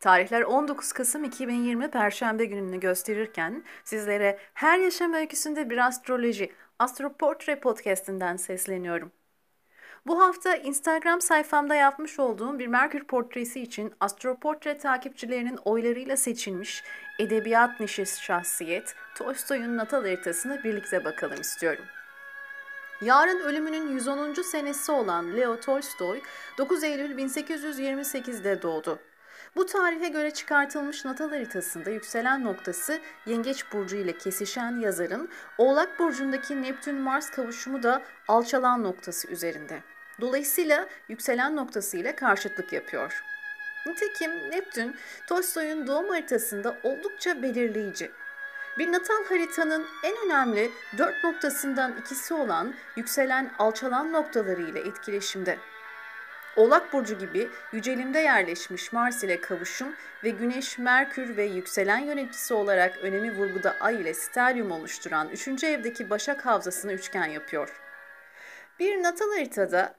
Tarihler 19 Kasım 2020 Perşembe gününü gösterirken sizlere her yaşam öyküsünde bir astroloji, Astroportre podcast'inden sesleniyorum. Bu hafta Instagram sayfamda yapmış olduğum bir Merkür portresi için Astroportre takipçilerinin oylarıyla seçilmiş edebiyat nişi şahsiyet Tolstoy'un natal haritasına birlikte bakalım istiyorum. Yarın ölümünün 110. senesi olan Leo Tolstoy 9 Eylül 1828'de doğdu. Bu tarihe göre çıkartılmış natal haritasında yükselen noktası Yengeç Burcu ile kesişen yazarın Oğlak Burcu'ndaki Neptün-Mars kavuşumu da alçalan noktası üzerinde. Dolayısıyla yükselen noktası ile karşıtlık yapıyor. Nitekim Neptün, Tolstoy'un doğum haritasında oldukça belirleyici. Bir natal haritanın en önemli dört noktasından ikisi olan yükselen alçalan noktaları ile etkileşimde. Oğlak Burcu gibi yücelimde yerleşmiş Mars ile kavuşum ve Güneş, Merkür ve yükselen yöneticisi olarak önemi vurguda Ay ile stelyum oluşturan 3. evdeki Başak Havzası'nı üçgen yapıyor. Bir natal haritada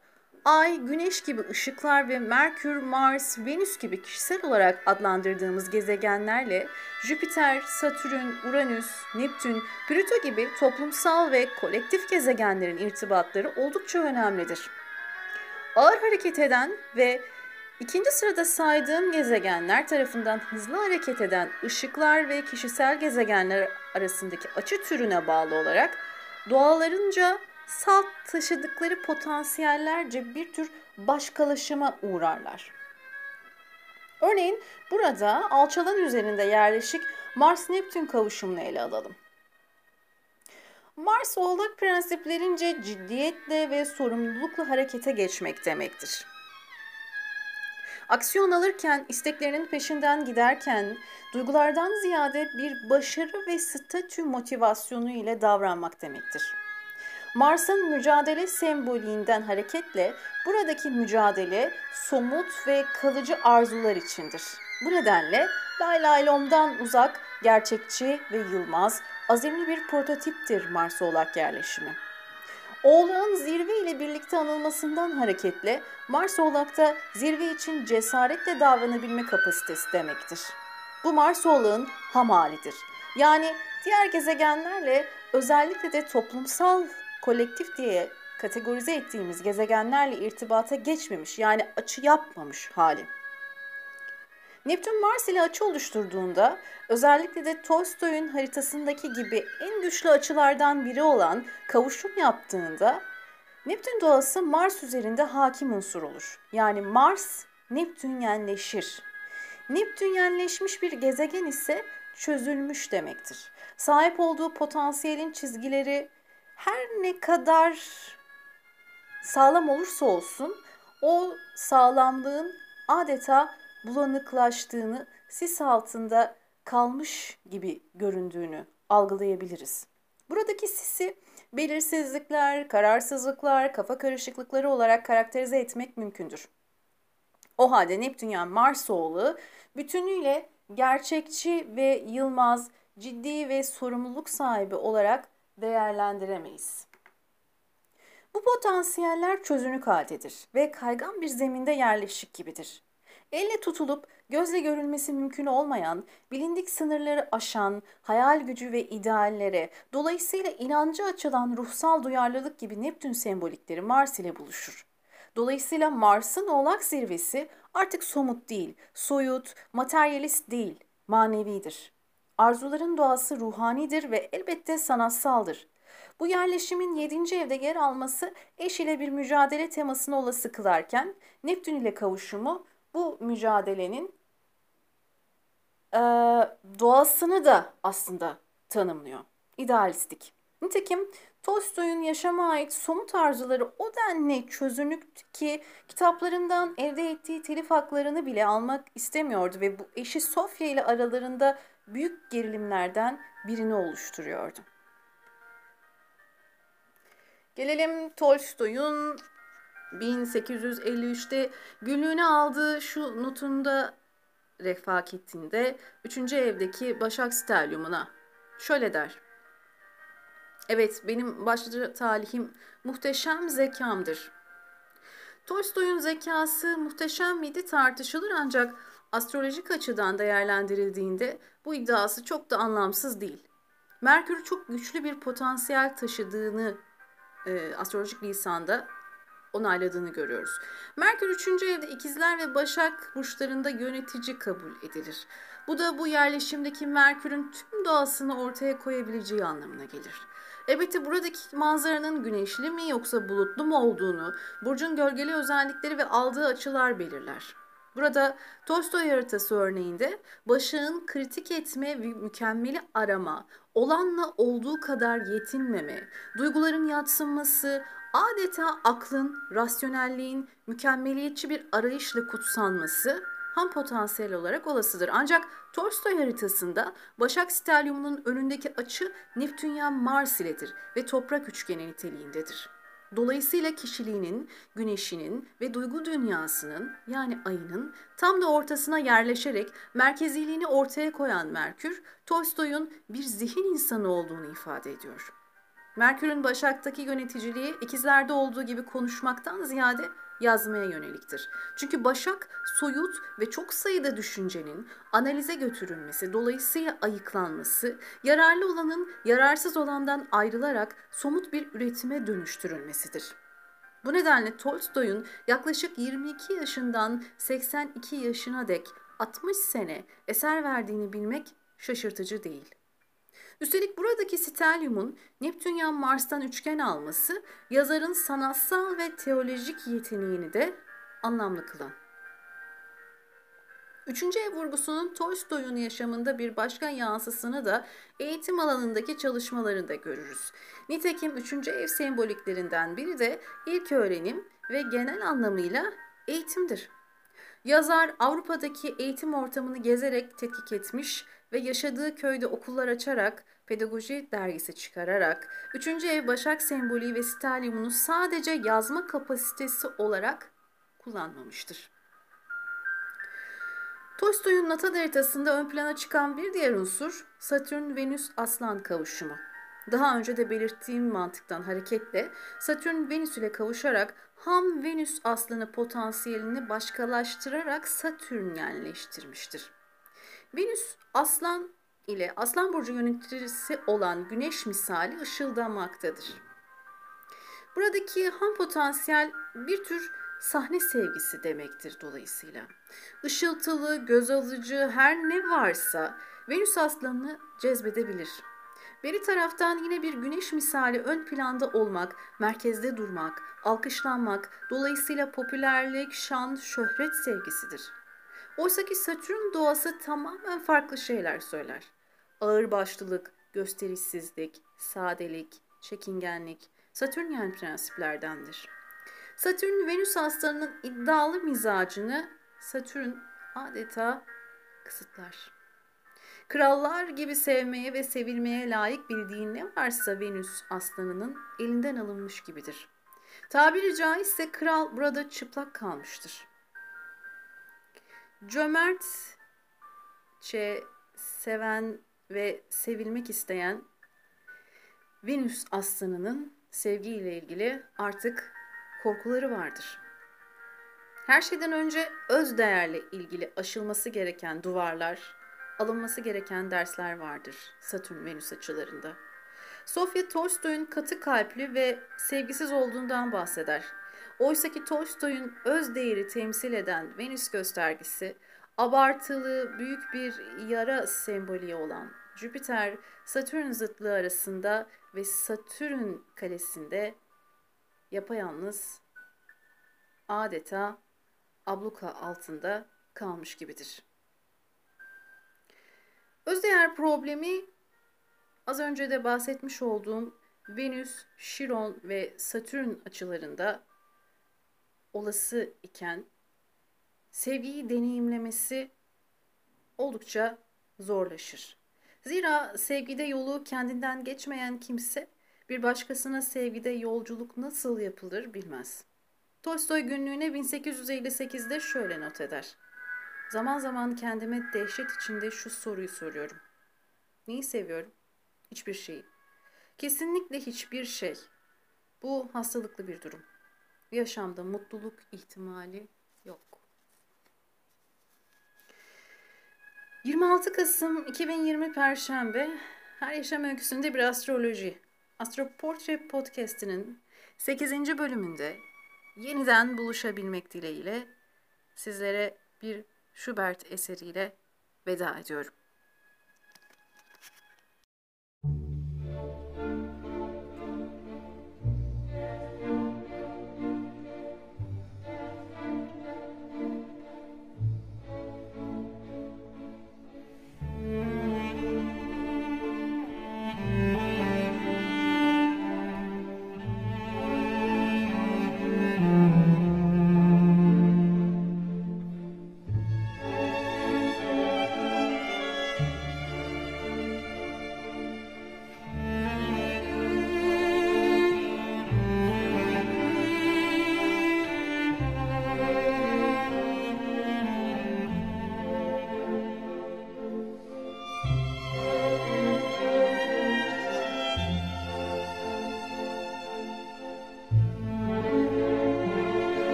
Ay, Güneş gibi ışıklar ve Merkür, Mars, Venüs gibi kişisel olarak adlandırdığımız gezegenlerle Jüpiter, Satürn, Uranüs, Neptün, Plüto gibi toplumsal ve kolektif gezegenlerin irtibatları oldukça önemlidir. Ağır hareket eden ve ikinci sırada saydığım gezegenler tarafından hızlı hareket eden ışıklar ve kişisel gezegenler arasındaki açı türüne bağlı olarak doğalarınca salt taşıdıkları potansiyellerce bir tür başkalaşıma uğrarlar. Örneğin burada alçalan üzerinde yerleşik Mars-Neptün kavuşumunu ele alalım. Mars oğlak prensiplerince ciddiyetle ve sorumlulukla harekete geçmek demektir. Aksiyon alırken, isteklerinin peşinden giderken, duygulardan ziyade bir başarı ve statü motivasyonu ile davranmak demektir. Mars'ın mücadele semboliğinden hareketle buradaki mücadele somut ve kalıcı arzular içindir. Bu nedenle Lay Laylom'dan uzak, gerçekçi ve yılmaz, azimli bir prototiptir Mars Oğlak yerleşimi. Oğlağın zirve ile birlikte anılmasından hareketle Mars Oğlak'ta zirve için cesaretle davranabilme kapasitesi demektir. Bu Mars Oğlağın ham halidir. Yani diğer gezegenlerle özellikle de toplumsal kolektif diye kategorize ettiğimiz gezegenlerle irtibata geçmemiş yani açı yapmamış hali. Neptün Mars ile açı oluşturduğunda özellikle de Tolstoy'un haritasındaki gibi en güçlü açılardan biri olan kavuşum yaptığında Neptün doğası Mars üzerinde hakim unsur olur. Yani Mars Neptünyenleşir. Neptünyenleşmiş bir gezegen ise çözülmüş demektir. Sahip olduğu potansiyelin çizgileri her ne kadar sağlam olursa olsun o sağlamlığın adeta bulanıklaştığını, sis altında kalmış gibi göründüğünü algılayabiliriz. Buradaki sisi belirsizlikler, kararsızlıklar, kafa karışıklıkları olarak karakterize etmek mümkündür. O halde Neptünyen Mars oğlu bütünüyle gerçekçi ve yılmaz, ciddi ve sorumluluk sahibi olarak değerlendiremeyiz. Bu potansiyeller çözünük haldedir ve kaygan bir zeminde yerleşik gibidir. Elle tutulup gözle görülmesi mümkün olmayan, bilindik sınırları aşan, hayal gücü ve ideallere, dolayısıyla inancı açılan ruhsal duyarlılık gibi Neptün sembolikleri Mars ile buluşur. Dolayısıyla Mars'ın oğlak zirvesi artık somut değil, soyut, materyalist değil, manevidir. Arzuların doğası ruhanidir ve elbette sanatsaldır. Bu yerleşimin 7. evde yer alması eş ile bir mücadele temasını olası kılarken Neptün ile kavuşumu bu mücadelenin e, doğasını da aslında tanımlıyor. İdealistik. Nitekim Tolstoy'un yaşama ait somut arzuları o denli çözünük ki kitaplarından elde ettiği telif haklarını bile almak istemiyordu ve bu eşi Sofya ile aralarında büyük gerilimlerden birini oluşturuyordu. Gelelim Tolstoy'un 1853'te günlüğüne aldığı şu notunda refaketinde 3. evdeki Başak Stelyumuna. Şöyle der. Evet benim başlıca talihim muhteşem zekamdır. Tolstoy'un zekası muhteşem miydi tartışılır ancak astrolojik açıdan değerlendirildiğinde bu iddiası çok da anlamsız değil. Merkür çok güçlü bir potansiyel taşıdığını e, astrolojik lisanda onayladığını görüyoruz. Merkür 3. evde ikizler ve başak burçlarında yönetici kabul edilir. Bu da bu yerleşimdeki Merkür'ün tüm doğasını ortaya koyabileceği anlamına gelir. Elbette buradaki manzaranın güneşli mi yoksa bulutlu mu olduğunu, burcun gölgeli özellikleri ve aldığı açılar belirler. Burada Tolstoy haritası örneğinde başağın kritik etme ve mükemmeli arama, olanla olduğu kadar yetinmeme, duyguların yatsınması, adeta aklın, rasyonelliğin mükemmeliyetçi bir arayışla kutsanması ham potansiyel olarak olasıdır. Ancak Tolstoy haritasında Başak Stelyumu'nun önündeki açı Neptünyen Mars iledir ve toprak üçgeni niteliğindedir. Dolayısıyla kişiliğinin, güneşinin ve duygu dünyasının yani ayının tam da ortasına yerleşerek merkeziliğini ortaya koyan Merkür, Tolstoy'un bir zihin insanı olduğunu ifade ediyor. Merkür'ün Başak'taki yöneticiliği ikizlerde olduğu gibi konuşmaktan ziyade yazmaya yöneliktir. Çünkü Başak soyut ve çok sayıda düşüncenin analize götürülmesi, dolayısıyla ayıklanması, yararlı olanın yararsız olandan ayrılarak somut bir üretime dönüştürülmesidir. Bu nedenle Tolstoy'un yaklaşık 22 yaşından 82 yaşına dek 60 sene eser verdiğini bilmek şaşırtıcı değil. Üstelik buradaki stelyumun Neptünyan Mars'tan üçgen alması yazarın sanatsal ve teolojik yeteneğini de anlamlı kılan. Üçüncü ev vurgusunun Tolstoy'un yaşamında bir başka yansısını da eğitim alanındaki çalışmalarında görürüz. Nitekim üçüncü ev semboliklerinden biri de ilk öğrenim ve genel anlamıyla eğitimdir. Yazar Avrupa'daki eğitim ortamını gezerek tetkik etmiş ve yaşadığı köyde okullar açarak, pedagoji dergisi çıkararak, 3. ev Başak sembolü ve stelyumunu sadece yazma kapasitesi olarak kullanmamıştır. Tolstoy'un natal haritasında ön plana çıkan bir diğer unsur Satürn-Venüs-Aslan kavuşumu. Daha önce de belirttiğim mantıktan hareketle Satürn Venüs ile kavuşarak ham Venüs aslanı potansiyelini başkalaştırarak Satürnyenleştirmiştir. Venüs aslan ile aslan burcu yöneticisi olan güneş misali ışıldamaktadır. Buradaki ham potansiyel bir tür sahne sevgisi demektir dolayısıyla. Işıltılı, göz alıcı her ne varsa Venüs aslanını cezbedebilir. Beri taraftan yine bir güneş misali ön planda olmak, merkezde durmak, alkışlanmak, dolayısıyla popülerlik, şan, şöhret sevgisidir. Oysa ki Satürn doğası tamamen farklı şeyler söyler. Ağırbaşlılık, gösterişsizlik, sadelik, çekingenlik Satürnyen prensiplerdendir. Satürn Venüs aslanının iddialı mizacını Satürn adeta kısıtlar. Krallar gibi sevmeye ve sevilmeye layık bildiğin ne varsa Venüs aslanının elinden alınmış gibidir. Tabiri caizse kral burada çıplak kalmıştır. Cömertçe seven ve sevilmek isteyen Venüs aslanının sevgiyle ilgili artık korkuları vardır. Her şeyden önce öz değerle ilgili aşılması gereken duvarlar, alınması gereken dersler vardır Satürn-Venüs açılarında. Sofya Tolstoy'un katı kalpli ve sevgisiz olduğundan bahseder. Oysa ki Tolstoy'un öz değeri temsil eden Venüs göstergesi abartılı büyük bir yara sembolü olan Jüpiter Satürn zıtlığı arasında ve Satürn kalesinde yapayalnız adeta abluka altında kalmış gibidir. Özdeğer problemi az önce de bahsetmiş olduğum Venüs, Şiron ve Satürn açılarında olası iken sevgiyi deneyimlemesi oldukça zorlaşır. Zira sevgide yolu kendinden geçmeyen kimse bir başkasına sevgide yolculuk nasıl yapılır bilmez. Tolstoy günlüğüne 1858'de şöyle not eder. Zaman zaman kendime dehşet içinde şu soruyu soruyorum. Neyi seviyorum? Hiçbir şeyi. Kesinlikle hiçbir şey. Bu hastalıklı bir durum. Yaşamda mutluluk ihtimali yok. 26 Kasım 2020 Perşembe Her Yaşam Öyküsünde bir Astroloji Astroportre Podcast'inin 8. bölümünde yeniden buluşabilmek dileğiyle sizlere bir Schubert eseriyle veda ediyorum.